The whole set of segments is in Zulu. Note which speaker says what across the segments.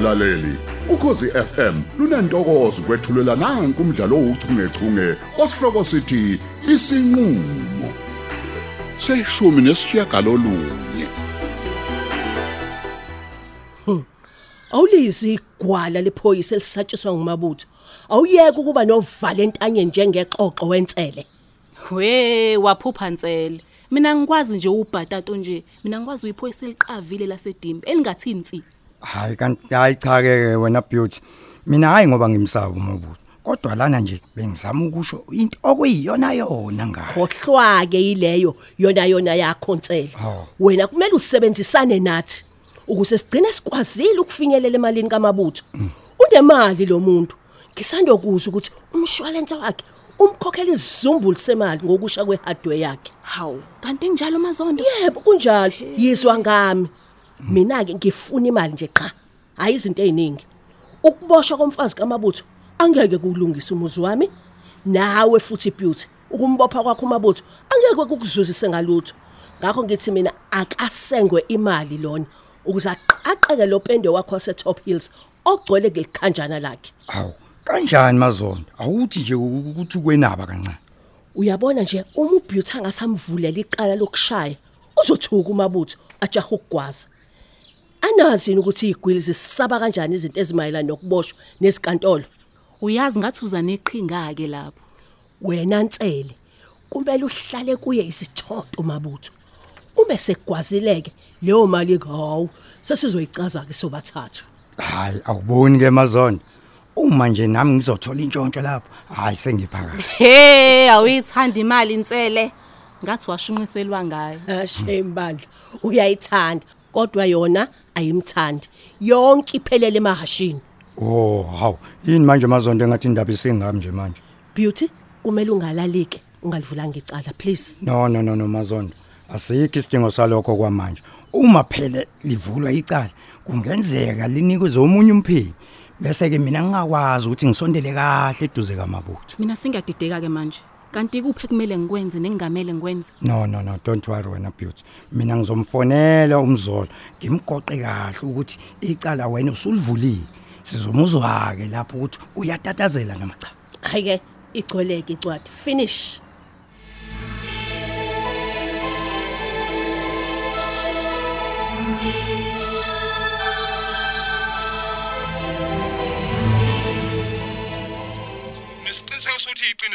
Speaker 1: mlaleli ukhosi FM lunantokozo kwethulela nanku umdlalo ouchungechunge osihloko sithi isinqulo seshumi nesishiyagalolunye
Speaker 2: Awulisi igwala lephoyisa elisatshiswa ngumabutho. Awuyeke ukuba novalo entanye njengexoxo wentsele.
Speaker 3: We waphupha ntsele. Mina ngikwazi nje ubhatato nje. Mina ngikwazi uyiphoyisa eliqavile lasedimbe elingathi insi.
Speaker 4: Hayi kanti hayi cha ke wena beauty. Mina hayi ngoba ngimsaba umabutho. Kodwa lana nje bengizama ukusho into okuyiyona yona ngayo.
Speaker 2: Khohlwa ke yileyo yona yona yakho ntsele.
Speaker 4: Hawu.
Speaker 2: Wena kumele usebenzisane nathi ukuze sigcine sikwazile ukufinyelela emalini kamabutho. Unemali lo muntu. Ngisandokuzwa ukuthi umshwalense wakhe umkhokhela izizumbulu semali ngokusha kwehardware yakhe.
Speaker 3: Hawu, kanti njalo mazondo.
Speaker 2: Yebo kunjalo yizwa ngami. Mina ke ngifuna imali nje cha. Hayi izinto eziningi. Ukuboshwa komfazi kamabutho angeke kulungise umuzi wami. Nawe futhi beauty ukumbopha kwakho umabutho angeke kukuzuzise ngalutho. Ngakho ngithi mina akasengwe imali lona ukuze aqaqeke lo pende wakho wase Top Hills ogcwele ngelikhanjana lakhe.
Speaker 4: Hawu, kanjani mazondo? Awuthi nje ukuthi ukwenaba kancane.
Speaker 2: Uyabona nje uma ubeauty angasamvulela icala lokushaya uzothuka umabutho ajaha ukugwaza. Anazi ukuthi igwili zisaba kanjani izinto ezimayelana nokuboshwa nesikantolo.
Speaker 3: Uyazi ngathi uza neqhinga ke lapho.
Speaker 2: Wena ntsele kumele uhlale kuye isithoto mabutho. Ube sekugwazileke leyo mali hawu sesizoyicaza ke sobathathu.
Speaker 4: Hayi, awuboni ke mazondo. Uma nje nami ngizothola intshontsho lapho, hayi sengiphakathi.
Speaker 3: Hey, awuyithanda imali insele. Ngathi washunqiselwa ngayo.
Speaker 2: Ashame bandla uyayithanda kodwa yona ayimthandi. Yonke iphelele emahashini.
Speaker 4: Oh, hawu, yini manje mazondo engathi indaba isingami nje manje.
Speaker 2: Beauty kumele ungalalike ungalivulanga icala please.
Speaker 4: No no no no mazondo. Asikho isidingo salokho kwamanje. Uma phela livulwa icala, kungenzeka linikwe omunye umpheki. Bese ke mina ngingakwazi ukuthi ngisondele kahle eduze kamabutho.
Speaker 3: Mina sengiyadideka ke manje. Kanti kuphi kumele ngikwenze nengamele ngikwenze?
Speaker 4: No no no don't worry wena beauty. Mina ngizomfonela umzolo ngimgoqe kahle ukuthi icala wena usulivulile. Sizomuzwa ke lapho ukuthi uyatatazela noma cha.
Speaker 2: Hayike igcweleke incwadi finish.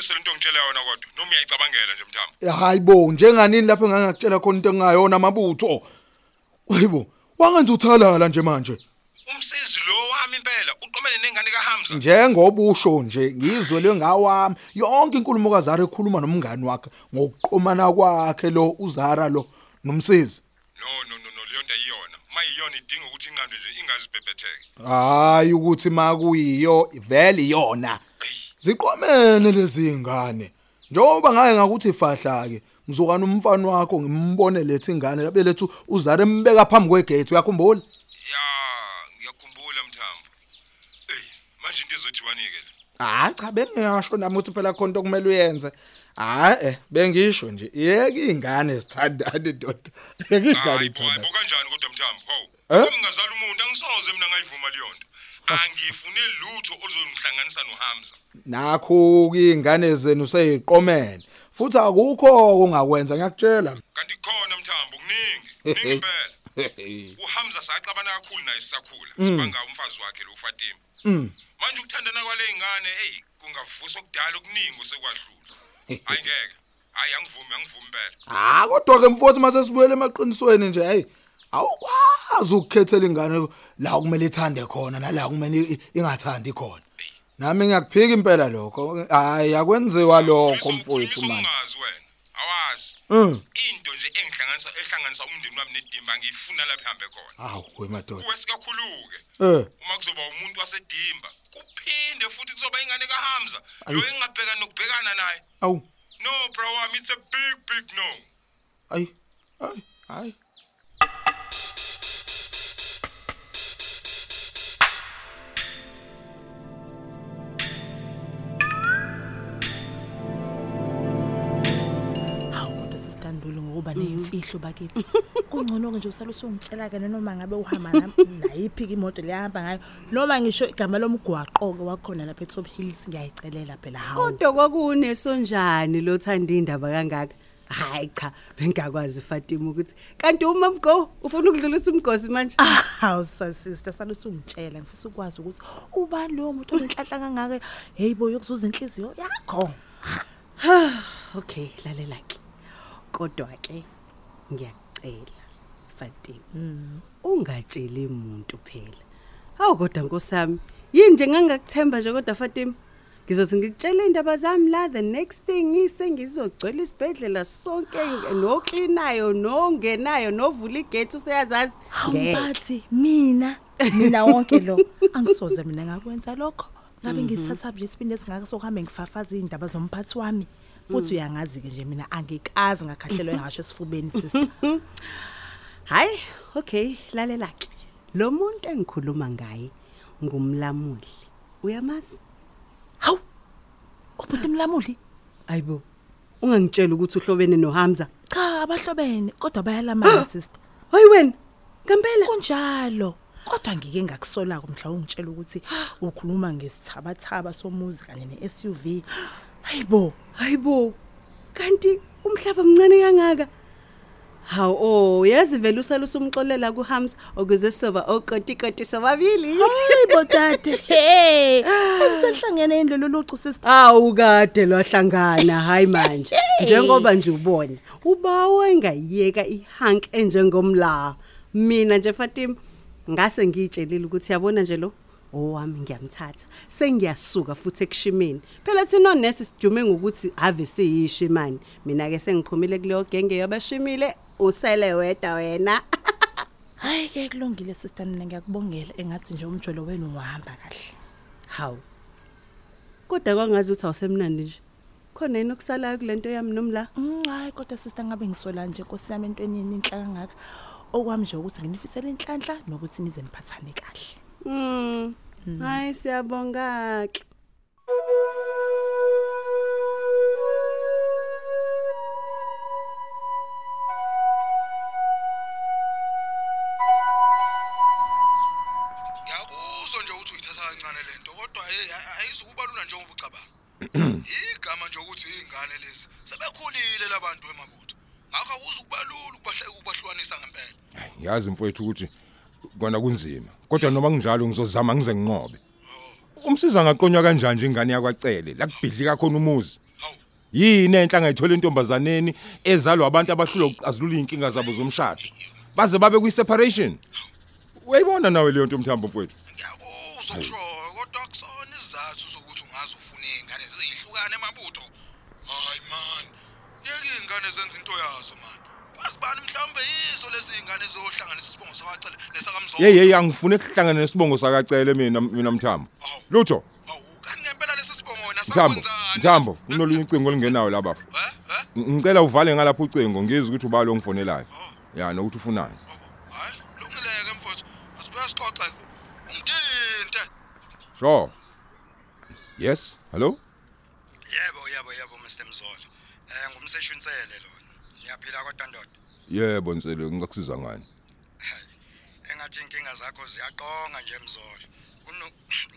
Speaker 5: Iqiniso lento ngitshela yona kodwa noma uyayicabangela nje mthamo.
Speaker 6: hayibo njenganini lapho engangakutshela khona into engayona amabutho hayibo wangenza uthalala nje manje
Speaker 5: Umsizi lo wami impela uqomene nengane kaHamza.
Speaker 6: njengoba usho nje ngizwele ngawami yonke inkulumo kaZara ekhuluma nomngani wakhe ngokuqomana kwakhe lo uZara lo nomsizi
Speaker 5: No no no leyo nto ayiyona. Mayiyona idinga ukuthi inqando nje ingazibhebhetheke.
Speaker 6: hayi ukuthi makuyiyo vele iyona ziqomene lezi ingane njengoba ngake ngakuthi fahla ke ngizokana umfana wakho ngimbone lethi ingane labe lethu uzara embeka phambi kwegate uyakhumbula
Speaker 5: Ya ngiyakhumbula mthambo. Ey manje into ezothiwani ke le?
Speaker 6: Ah cha bengisho nami ukuthi phela khona into kumele uyenze. Hayi eh bengisho nje yeke ingane sithandane ndoda. Yeke ingane
Speaker 5: Hayi boy,
Speaker 6: ithandane.
Speaker 5: bo kanjani kodwa mthambo?
Speaker 6: Eh?
Speaker 5: Hawu. Uma ngazala umuntu angisoze mina ngayivuma leyo nto. Angifune lutho oluzongihlanganisa noHamza.
Speaker 6: Nakho ingane zenu seyiqomene. Futhi akukho ongakwenza ngiyakutshela.
Speaker 5: Kanti khona mthambo kuningi. Kuningi impela. uHamza saqabana kakhulu naye sisakhula. Sibanga umfazi wakhe lo uFatima.
Speaker 6: Mm.
Speaker 5: Manje ukuthandana kwale ingane hey kungavusa okudala okuningi osekwadlula. Hayi ngeke. Hayi angivumi angivumi impela.
Speaker 6: Ah kodwa ke mfowethu mase sibuyele emaqinisweni nje hey. Awukwazi ukukhethela ingane la kumele ithande khona nala kumele i- ingathandi khona. Nami ngiyakuphika impela lokho. Hayi akwenziwa lokho mfowethu manje.
Speaker 5: Ungazi wena. Awazi.
Speaker 6: Mm.
Speaker 5: Into nje engihlanganisa ehlanganisa umndeni wami nedimba ngiyifuna lapha ihambe khona.
Speaker 6: Awu wemadoda.
Speaker 5: Kuwe sikakhuluke.
Speaker 6: Eh.
Speaker 5: Uma kuzoba umuntu wasedimba, kuphinde futhi kuzoba ingane kaHamza, lo engabhekana nokubhekana naye.
Speaker 6: Awu.
Speaker 5: No bro wami it's a big big no.
Speaker 6: Ay. Ay. Ay.
Speaker 7: Kanduli ngokuba nezimfihlo bakithi kungcono ke nje usale usungitshela ke noma ngabe uhamba nami nayiphi ke imoto lehamba ngayo noma ngisho igama lomgwaqo ke wakhona lapha eTop Hills ngiyayicelela phela hawo
Speaker 8: Kodwa kwakunesonjani lo thanda indaba kangaka? Hayi cha, bengakwazi Fatima ukuthi kanti uma mgo ufuna ukudlulisa umgosi manje.
Speaker 7: hawu sister sale usungitshela ngifisa ukwazi ukuthi ubani lo muntu onenhlanhla kangaka heyibo yokuzuza inhliziyo yakho
Speaker 8: Okay, lalela ke. Kodwa ke ngiyakucela Fatima. Ungatsheli umuntu phela. Hawu kodwa nkosami, yini nje ngangakuthemba nje kodwa Fatima? Ngizothi ngikutshela indaba zami la the next thing ise ngizogcwela isibedlela sonke noklinayo nongenayo novula igate useyazazi. Ngeke.
Speaker 7: awubathi mina mina wonke lo angisoze mina ngakwenza lokho ngabe ngisithatha nje isibindi esingaka sokuhambe ngifafaza indaba zomphathi wami futhi uyangazi ke nje mina angikazi ngakhahlelwa ihasho esifubeni sister
Speaker 8: Hayi, okay, lalela ke. Lo muntu engikhuluma ngaye ngumlamuli. Uyamazi?
Speaker 7: hawu ubhuti mlamuli
Speaker 8: Ayibo. Ungangitshela ukuthi uhlobene noHamza.
Speaker 7: cha abahlobene kodwa bayalamana sister
Speaker 8: Hayi wena. Ngempela.
Speaker 7: kunjalo kodwa ngike ngakusola kumhla ungitshela ukuthi ukhuluma ngesithabathaba somuzi kanye neSUV hayibo
Speaker 8: Hayibo. Kanti umhlaba mncane kangaka. Hawu oh, yazi vele usala usumxolela kuHamza ukuze soba okoti koti sobabili.
Speaker 7: hayibo dade hey selihlangene indlela olucu sister
Speaker 8: Awu kade lwahlangana hayi manje. Njengoba nje ubona, ubawe engayiyeka ihank enjengomla. Mina nje Fatima ngase ngitshelile ukuthi yabona nje lo owami ngiyamthatha. Sengiyasuka futhi ekushimeni. Phela thina onesi sijume ngokuthi ave siyishimani mina ke sengiphumile kuleyo genge yabashimile usele wedwa wena.
Speaker 7: Hayi ke kulungile sister mina ngiyakubongela engathi nje umjolo wenu wahamba kahle.
Speaker 8: Hawu. Kodwa kwangazi ukuthi awusemnandi nje. Khona yini okusalayo kulento yami nomla
Speaker 7: Mm, hayi kodwa sister ngabe ngisola nje Nkosi yami entweni inhla kangaka okwami nje ukuthi nginifisele inhlanhla nokuthi nize niphathane kahle.
Speaker 8: Mm. Hayi siyabonga ke.
Speaker 6: ngiyakuzwa nje ukuthi uyithatha kancane lento kodwa hey ayizukuba lula njengoba ucabanga igama nje ukuthi izingane lezi sebekhulile labantu emabutho ngakho akuzukuba lula ukubahle ukubahlukanisa ngempela
Speaker 5: yazi mfowethu ukuthi kona kunzima. Kodwa noma kunjalo ngizozama ngize nginqobe umsiza ngaqonywa kanjani nje ingane yakwacele? La kubhidlika khona umuzi. Yini enhla ngayithola intombazaneni ezalwa abantu abahlula ukuxazulula inkinga zabo zomshado? Baze babe kwi separation uyayibona nawe leyo nto mthambo mfowethu?
Speaker 6: Ngiyakuzwa kushoyo kodwa akusona isizathu sokuthi ungaze ufune izingane ziyihlukane emabutho hayi man. Yeke izingane zenza into yazo man. Kwazi bani mhlawumbe yizo lezi izingane ezohlanganisa isibongo sakwacele nesakamzola
Speaker 5: hey hey angifune kuhlangana nesibongo sakacele mina mina mthambo
Speaker 6: Awu.
Speaker 5: lutho.
Speaker 6: Hawu kanti ngempela lesi sibongo wena
Speaker 5: mthambo
Speaker 6: sakwenzani
Speaker 5: mthambo unolunye ucingo lingenayo labafu
Speaker 6: eh eh?
Speaker 5: Ng- ngicela uvale ngalapho ucingo ngizwe ukuthi ubalo ongifonelayo. Ya nokuthi ufunani.
Speaker 6: Hayi lungileke mfowethu. Asibuya sixoxe ungithinte.
Speaker 5: Sure. Yes hello?
Speaker 9: Yebo yebo yebo Mr Mzolo. Eh ngumseshunsele lona. Niyaphila kodwa ndoda.
Speaker 5: Yebo nsele ngingakusiza ngani
Speaker 9: Hayi. Engathi inkinga zakho ziyaqonga nje Mzolo. Kuno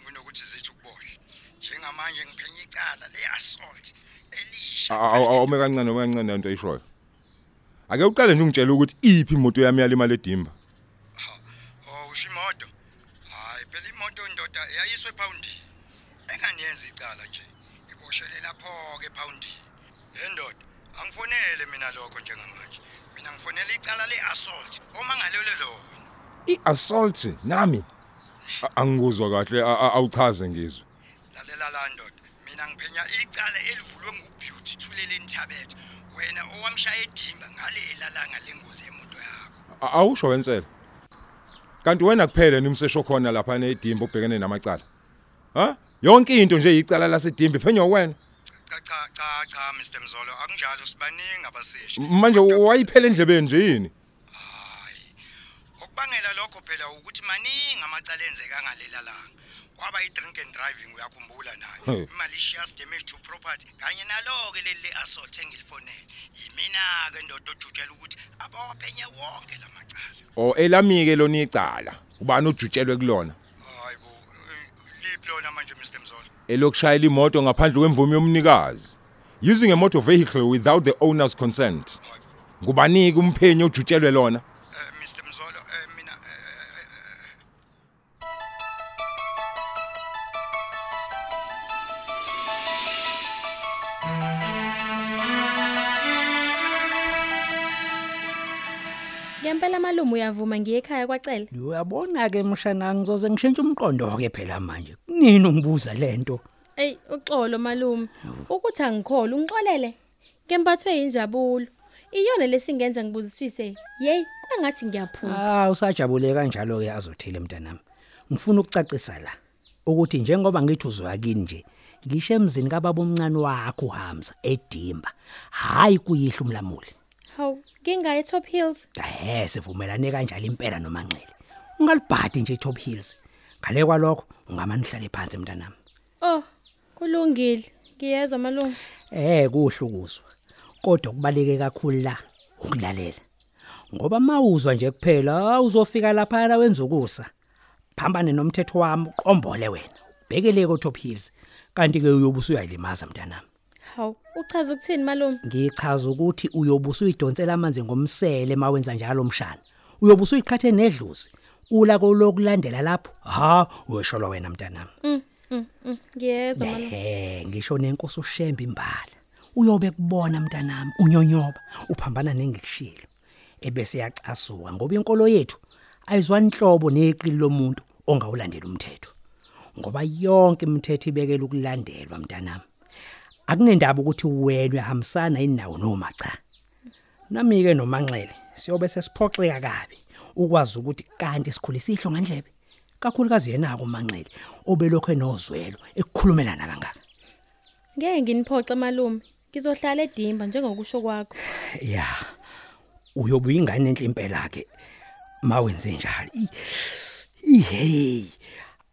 Speaker 9: kunokuthi zithi ukubohle. Njengamanje ngiphenya icala le assault elisha.
Speaker 5: awume kancane uma kancane into ayishoyo ake uqale nje ungitshela ukuthi iphi imoto yami yalimala edimba
Speaker 9: Oh usho imoto. Hayi phela imoto ndoda yayiswe ePoundi. Enganiyenza icala nje. Iboshele lapho ke ePoundi. Hey ndoda, angifonele mina lokho njengamanje. Mina ngifonela icala leassault. Uma ngalelo lona.
Speaker 5: i-assault nami angikuzwa kahle awuchaze ngizwe
Speaker 9: Lalela la ndoda. Mina ngiphenya icala elivulwe nguBeauty Thulele Nthabethe. Wena owamshaya edimba ngalela langa lengozi yemoto yakho.
Speaker 5: Awusho wensela kanti wena kuphela nimsesho khona lapha edimba ubhekene namacala ha yonke into nje iyicala lasedimba iphenywa wena
Speaker 9: cha cha Mr Mzolo akunjalo sibaningi abasishi.
Speaker 5: manje wayiphela endlebeni nje yini?
Speaker 9: Hayi. Okubangela lokho phela ukuthi maningi amacala enzeka ngalela langa. kwaba i-drink and driving uyakhumbula nayo. Malicious damage to property kanye nalo-ke leli le-assault engilifonele. Yimina-ke ndoda ojutshela ukuthi abawaphenye wonke la macala.
Speaker 5: O elamike lona icala. Ubani ojutshelwe kulona?
Speaker 9: Hayi bo eh, liphi lona manje mr mzola
Speaker 5: elokushayela imoto ngaphandle kwemvume yomnikazi. Using a motor vehicle without the owner's consent. Ngubanike umphenyi ojutshelwe lona?
Speaker 9: Um mr mzolo um mina eh,
Speaker 10: Ngempela malume uyavuma ngiye ekhaya kwacela.
Speaker 11: uyabona ke mshana ngizoze ngishintshe umqondo ke phela manje. Kunini ungibuza lento
Speaker 10: Ey uxolo malume. Ukuthi angikholwa ungixolele. Ngembathwe injabulo. Iyona lesingenza ngibuzisise. Yey, kwangathi ngiyaphuma.
Speaker 11: ah usajabule kanjalo ke azothile mntanami ngifuna ukucacisa la ukuthi njengoba ngithi uzwakini nje ngisho emzini kababa omncane wakho uHamza eDimba hayi kuyihla umlamuli
Speaker 10: Haw, ngingaye Top Hills.
Speaker 11: eh sivumelane kanjalo impela nomanxele ungalibhadi nje iTop Hills ngale kwalokho ungamanihlale phansi mntanami
Speaker 10: Oh, kulungile. Ngiyezwa malume.
Speaker 11: Eh kuhle ukuzwa. Kodwa kubaleke kakhulu la ukulalela. Ngoba mawuzwa nje kuphela uzofika lapha la wenza ukusa. Phambane nomthetho wami uqombole wena. Bhekele ko Top Hills. Kanti ke uyobusa uyayilimaza mntanami.
Speaker 10: Haw, uchaza ukuthini malume?
Speaker 11: Ngichaza ukuthi uyobusa uyidonsela amanzi ngomsele mawenza njalo umshana. Uyobusa uyiqhathe nedlozi. Ula kolokulandela lapho. Ha, uyoshola wena mntanami.
Speaker 10: Mm. Ngiyezwa malume.
Speaker 11: Eh, ngisho nenkosi ushemba imbala. Uyobe kubona mntanami unyonyoba uphambana nengikushilo. Ebese yacasuka ngoba inkolo yethu ayizwani inhlobo neqili lomuntu ongawulandela umthetho. Ngoba yonke imithetho ibekela ukulandelwa mntanami. Akunendaba ukuthi wena uyahambisana inawo noma cha. Nami ke nomanxele siyobe sesiphoxeka kabi ukwazi ukuthi kanti sikhulisa ihlo ngandlebe. Kakhulukazi yena kumanxele obelokho enozwelo ekukhulumelana kangaka.
Speaker 10: Ngeke nginiphoxe malume. Ngizohlala eDimba njengokusho kwakho.
Speaker 11: Ya. Uyobe uyingane enhle impela ke mawenze njalo. I- Ihey.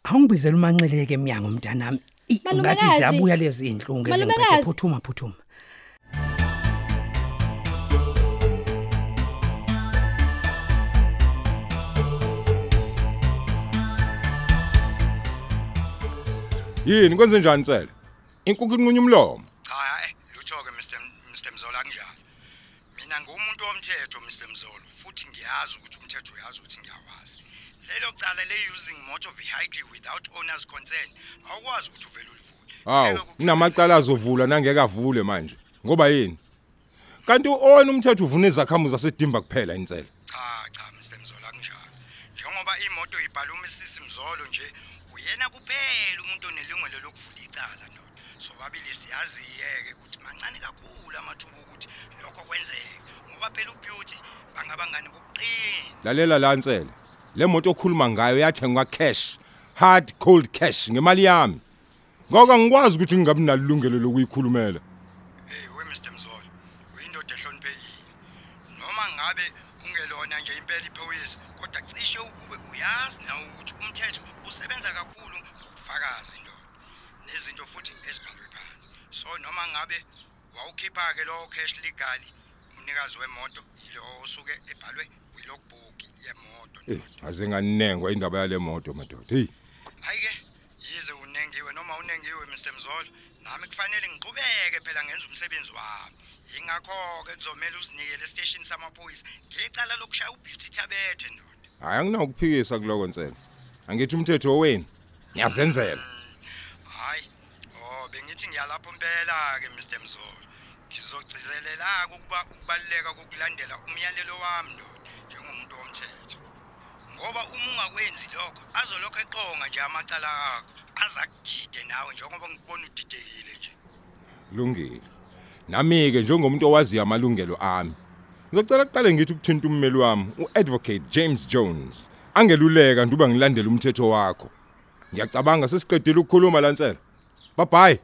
Speaker 11: Angibizela umanxele ke eminyango mntanami. I- Ngathi
Speaker 10: Malumekazi.
Speaker 11: ziyabuya lezi inhlungu ezingiphethe
Speaker 10: Malumekazi.
Speaker 11: phuthuma phuthuma.
Speaker 5: Yini? Kwenze njani tsele inkukhu inqunya umlomo.
Speaker 9: Cha hayi lutho-ke mr mr mzolo akunjalo. Mina ngumuntu womthetho mr mzolo futhi ngiyazi ukuthi umthetho uyazi ukuthi ngiyawazi. Lelo cala le-using motor vehicle without owner's consent awukwazi ukuthi uvele ulivule
Speaker 5: hawu kunamacala azovulwa nangeke avulwe manje. Ngoba yini? Kanti owena umthetho uvuna izakhamuzi zasedimba kuphela insele.
Speaker 9: Mr mzolo akunjalo njengoba imoto ibhala umisisi mzolo nje uyena kuphela umuntu onelungelo lokuvula icala ndoda. Sobabili siyazi-ke ukuthi mancane kakhulu amathuba okuthi lokho kwenzeke ngoba phela ubeauty bangabangani bokuqina.
Speaker 5: Lalela la nsele le moto okhuluma ngayo yathengwa cash hard cold cash ngemali yami. Ngoba ngikwazi ukuthi ngingabi nalungelo lokuyikhulumela.
Speaker 9: Hey we mr mzolo uyindoda ehloniphekile. Noma ngabe ungelona nje impela iphoyisa kodwa cishe ukube uyazi nawe ukuthi umthetho usebenza kakhulu ngokufakazi ndoda nezinto futhi ezibhalwe phansi. So noma ngabe wawukhipha-ke lowo cash legally umnikazi wemoto yilo osuke ebhalwe kwilogbook yemoto.
Speaker 5: Eh aze nganengwa indaba yale moto madoda. Hey
Speaker 9: hayi-ke yize unengiwe noma unengiwe mr mzolo nami kufanele ngiqhubeke phela ngenza umsebenzi wami. Yingakho-ke kuzomele usinikele esiteshini samaphoyisa. Ngecala lokushaya ubeauty thabethe ndoda.
Speaker 5: Hayi anginakuphikisa kuloko nsele angithi umthetho owenu ngiyazenzela.
Speaker 9: Hhayi o bengithi ngiyalapho impela-ke mr mzolo ngizogcizelelaka ukuba ukubaluleka kokulandela umyalelo wami ndoda njengomuntu womthetho. Ngoba uma ungakwenzi lokho azolokhu eqonga nje amacala akho. Aza kugide nawe njengoba ngikubona udidekile nje.
Speaker 5: Kulungile nami ke njengomuntu owaziyo amalungelo ami ngizocela kuqale ngithi ukuthinta ummeli wami uadvocate James Jones. Angeluleka nduba ngilandele umthetho wakho. Ngiyacabanga sesiqedile ukukhuluma lansela. Bye bye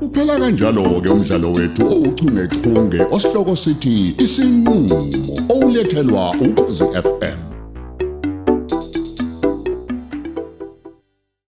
Speaker 1: Uphela kanjalo ke umdlalo wethu ouchungechunge osihloko sithi isinqulo olethelwa ukhozi FM